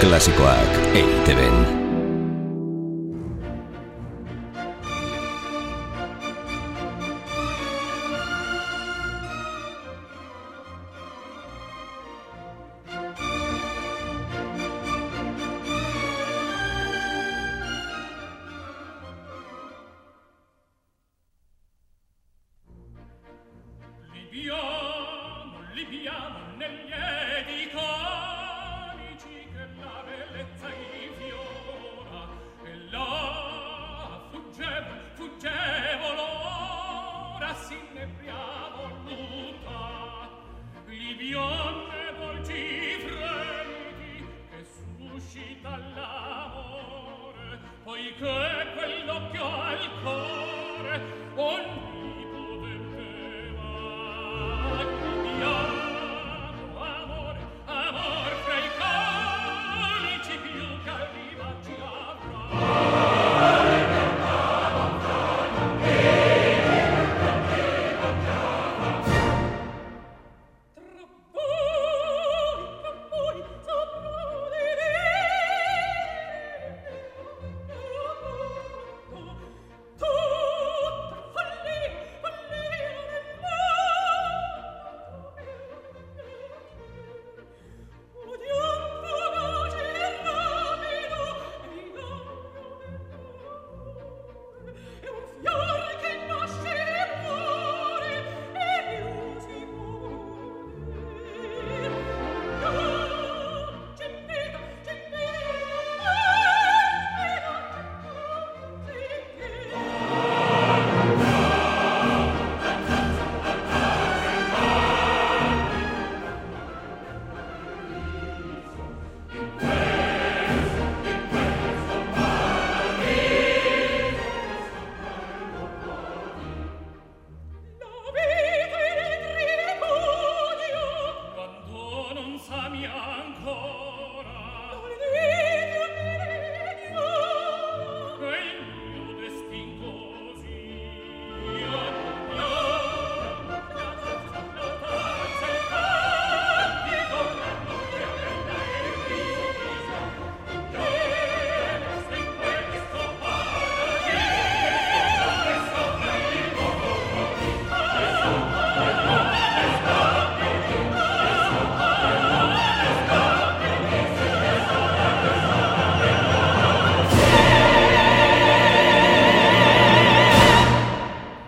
Klasikoak EITB-en.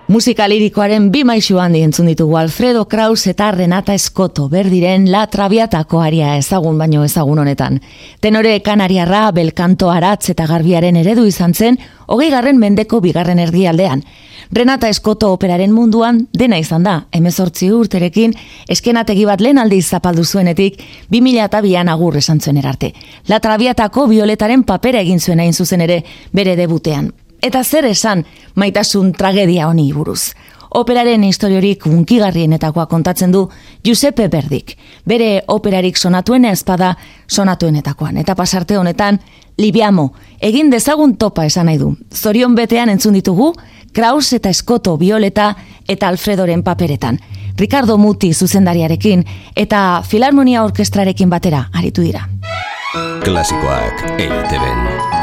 Musika lirikoaren bi maisu handi entzun ditugu Alfredo Kraus eta Renata Escoto berdiren La Traviatako aria ezagun baino ezagun honetan. Tenore kanariarra belkanto aratz eta garbiaren eredu izan zen, hogei garren mendeko bigarren erdialdean. Renata Escoto operaren munduan dena izan da, emezortzi urterekin, eskenategi bat lehen aldi zapaldu zuenetik, 2002an agur esan zuen erarte. La Traviatako violetaren papera egin zuen hain zuzen ere bere debutean. Eta zer esan maitasun tragedia honi buruz. Operaren historiorik unkigarrienetakoa kontatzen du Giuseppe Berdik. Bere operarik sonatuena ezpada sonatuenetakoan. Eta pasarte honetan, Libiamo, egin dezagun topa esan nahi du. Zorion betean entzun ditugu, Kraus eta Eskoto Violeta eta Alfredoren paperetan. Ricardo Muti zuzendariarekin eta Filarmonia Orkestrarekin batera aritu dira. Klasikoak EITB-en.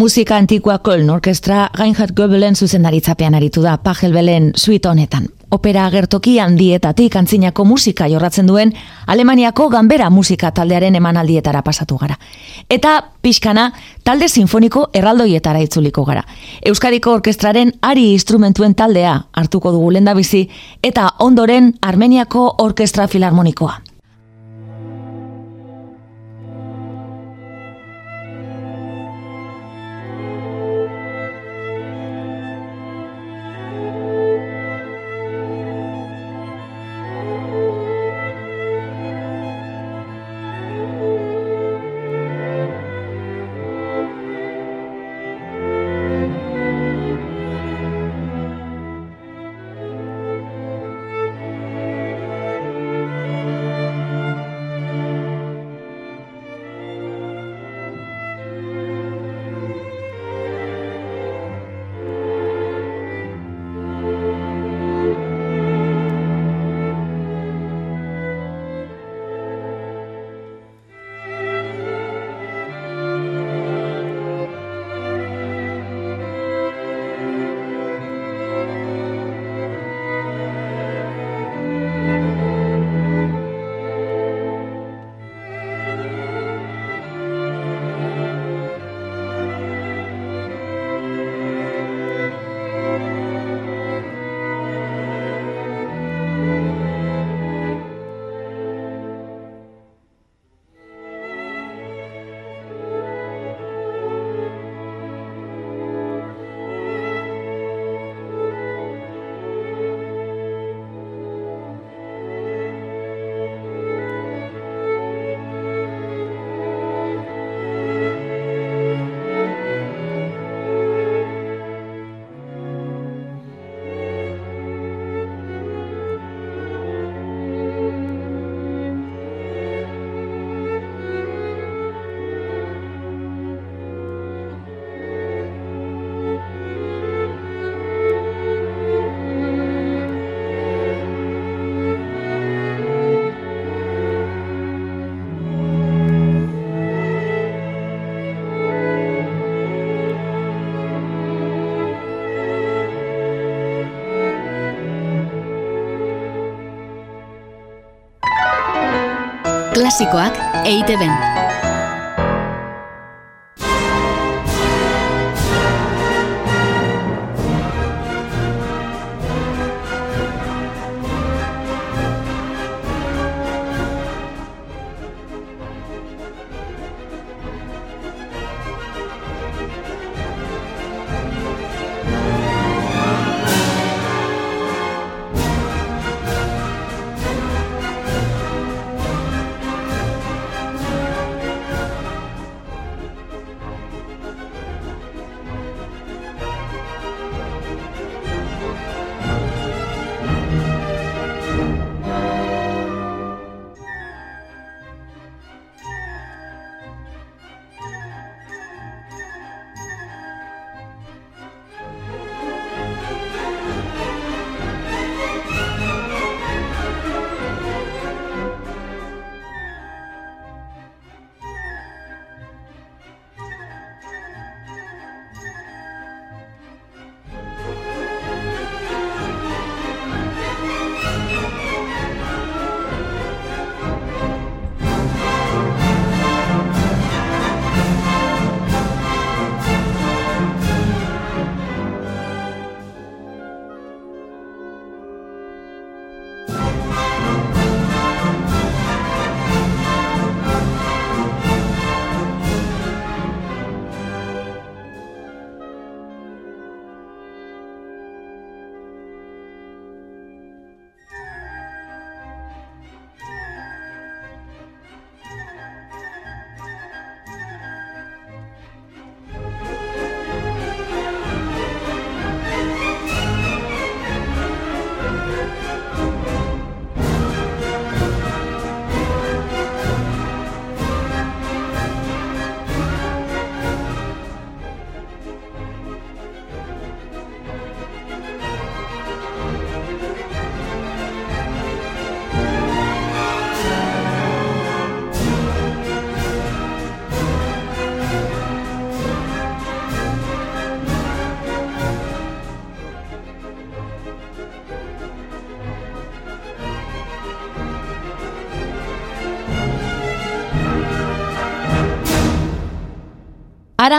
Musika antikoa Köln orkestra Reinhard Goebelen zuzendaritzapean aritu da Pajelbelen suite honetan. Opera agertoki handietatik antzinako musika jorratzen duen Alemaniako ganbera musika taldearen emanaldietara pasatu gara. Eta pixkana talde sinfoniko erraldoietara itzuliko gara. Euskadiko orkestraren ari instrumentuen taldea hartuko dugu lendabizi eta ondoren Armeniako orkestra filarmonikoa. Klasikoak EITB-en.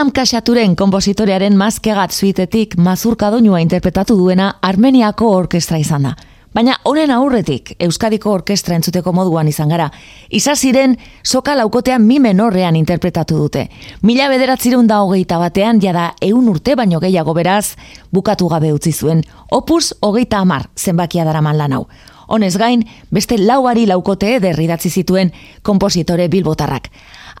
Aram Kasaturen kompositorearen mazkegat zuitetik mazurka doinua interpretatu duena Armeniako orkestra izan da. Baina honen aurretik Euskadiko orkestra entzuteko moduan izan gara. Iza ziren soka laukotean mi menorrean interpretatu dute. Mila bederatzirun da hogeita batean jada eun urte baino gehiago beraz bukatu gabe utzi zuen. Opus hogeita amar zenbakia daraman lan hau. Honez gain, beste lauari laukote derridatzi zituen kompositore bilbotarrak.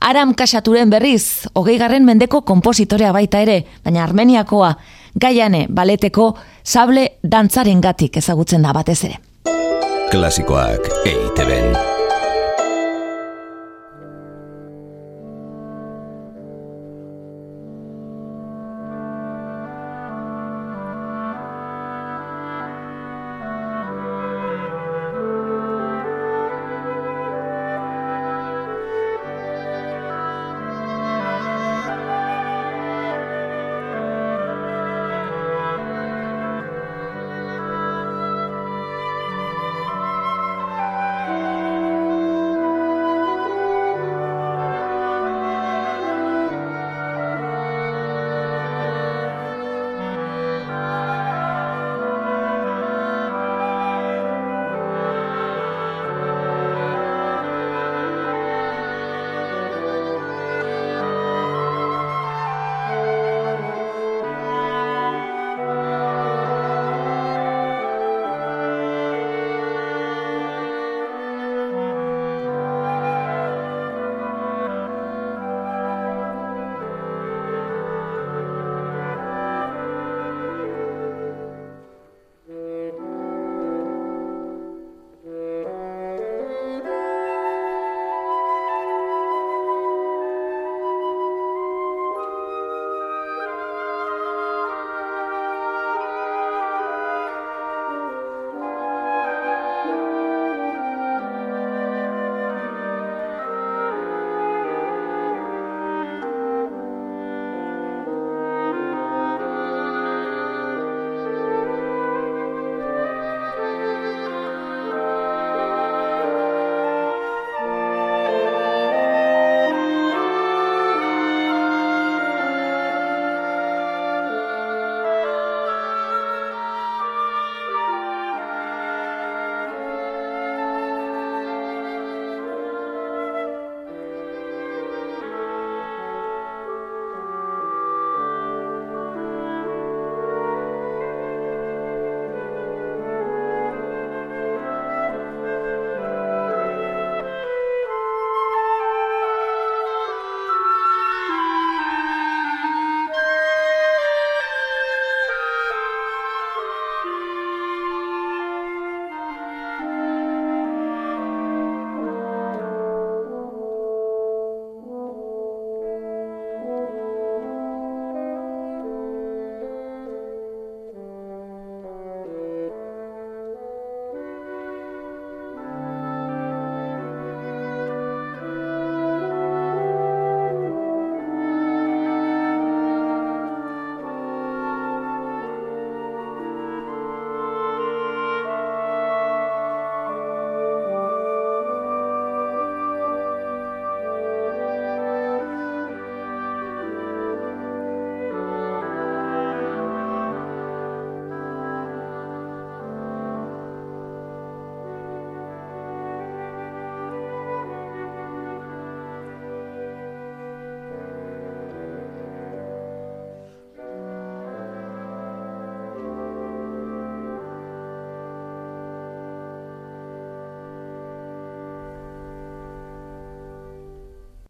Aram kasaturen berriz, hogei garren mendeko kompositorea baita ere, baina Armeniakoa, gaiane baleteko sable dantzaren gatik ezagutzen da batez ere. Klasikoak eiteben.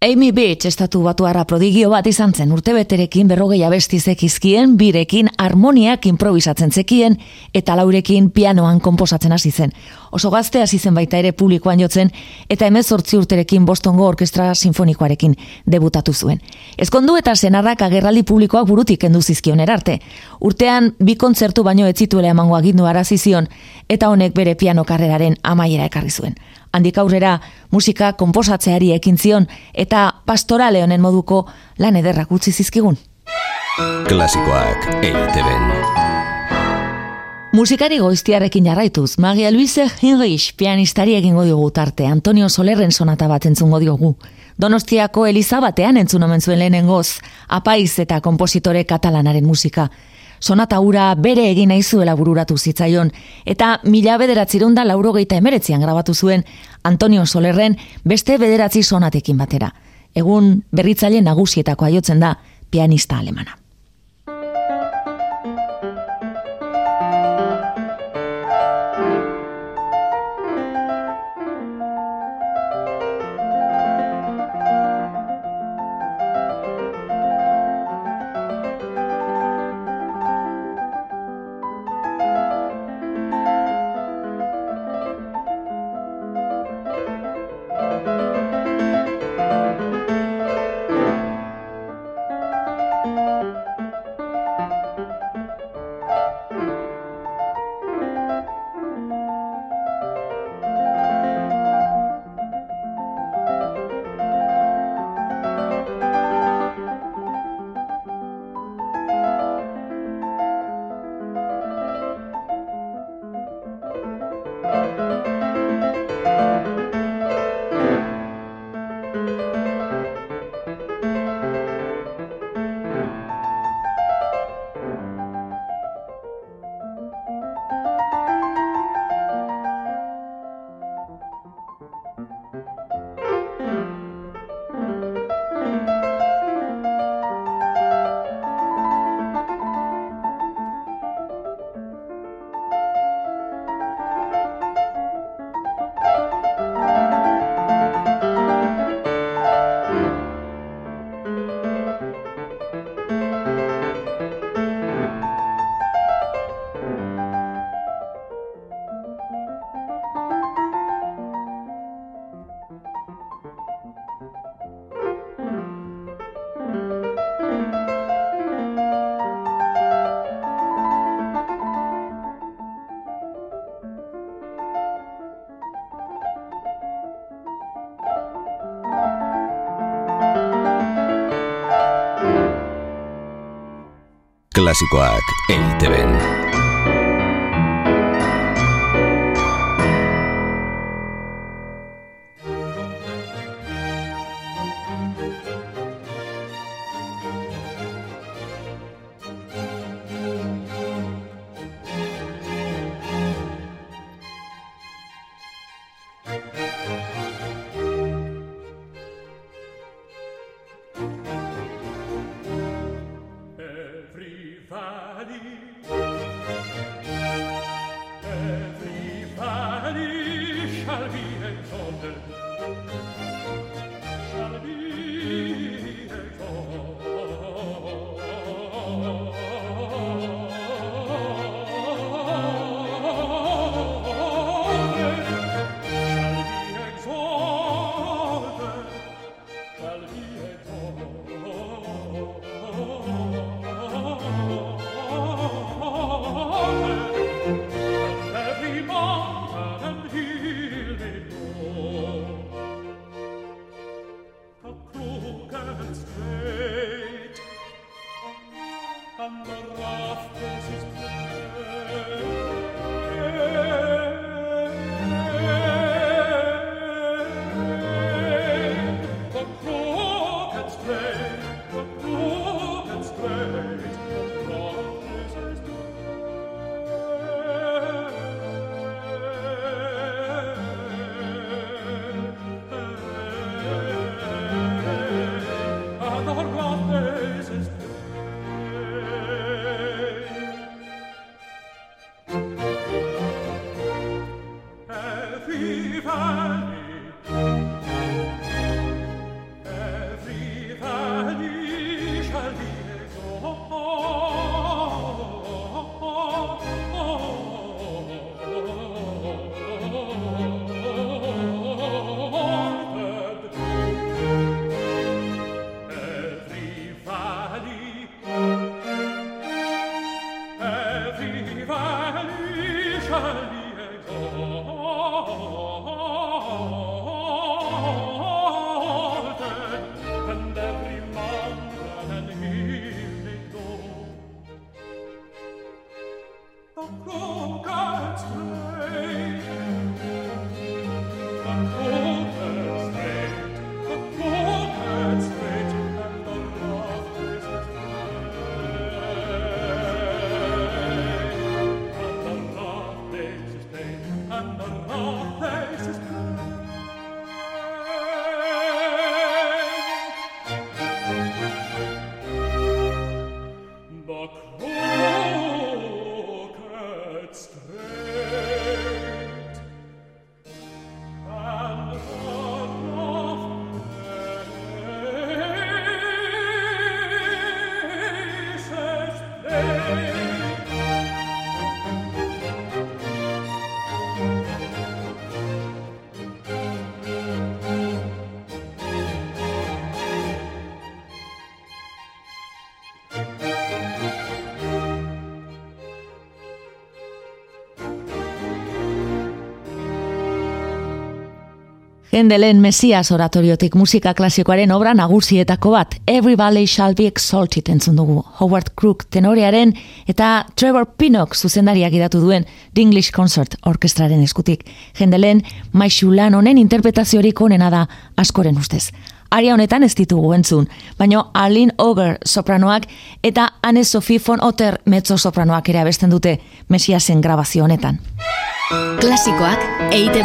Amy Beach estatu batuarra prodigio bat izan zen urtebeterekin berrogei abesti zekizkien, birekin harmoniak improvisatzen zekien eta laurekin pianoan komposatzen hasi zen. Oso gazte hasi zen baita ere publikoan jotzen eta emezortzi urterekin Bostongo Orkestra Sinfonikoarekin debutatu zuen. Ezkondu eta senarrak agerraldi publikoak burutik endu zizkion erarte. Urtean bi kontzertu baino ez zituela emango agindu arazizion eta honek bere piano karreraren amaiera ekarri zuen handik aurrera musika konposatzeari ekin zion eta pastorale honen moduko lan ederrak utzi zizkigun. Klasikoak eiteben. Musikari goiztiarekin jarraituz, Magia Luise Hinrich pianistari egingo diogu tarte, Antonio Solerren sonata bat entzungo diogu. Donostiako Eliza batean entzun omen zuen lehenengoz, apaiz eta kompositore katalanaren musika. Sonata ura bere egin nahi zuela bururatu zitzaion, eta mila bederatzirunda laurogeita emeretzian grabatu zuen Antonio Solerren beste bederatzi sonatekin batera. Egun berritzaile nagusietako aiotzen da pianista alemana. Klasikoak eiteben. Gendelen Mesias oratoriotik musika klasikoaren obra nagusietako bat, Every Valley Shall Be Exalted entzun dugu, Howard Crook tenorearen eta Trevor Pinnock zuzendariak idatu duen The English Concert Orkestraren eskutik. Gendelen, maixu lan honen interpretaziorik onena da askoren ustez. Aria honetan ez ditugu entzun, baino Arlene Oger sopranoak eta Anne Sophie von Otter mezzo sopranoak ere abesten dute Mesiasen grabazio honetan. Klasikoak eite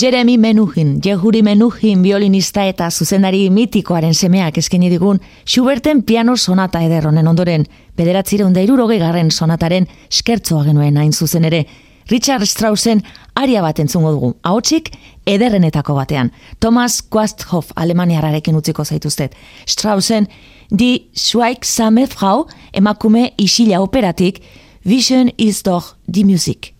Jeremy Menuhin, Jehuri Menuhin violinista eta zuzendari mitikoaren semeak eskeni digun Schuberten piano sonata ederronen ondoren, bederatzire da irurogei garren sonataren skertzoa genuen hain zuzen ere. Richard Straussen aria bat entzungo dugu, haotxik ederrenetako batean. Thomas Quasthoff alemaniararekin utziko zaituztet. Straussen, di Schweigsame Frau, emakume isila operatik, Vision is doch die Musik.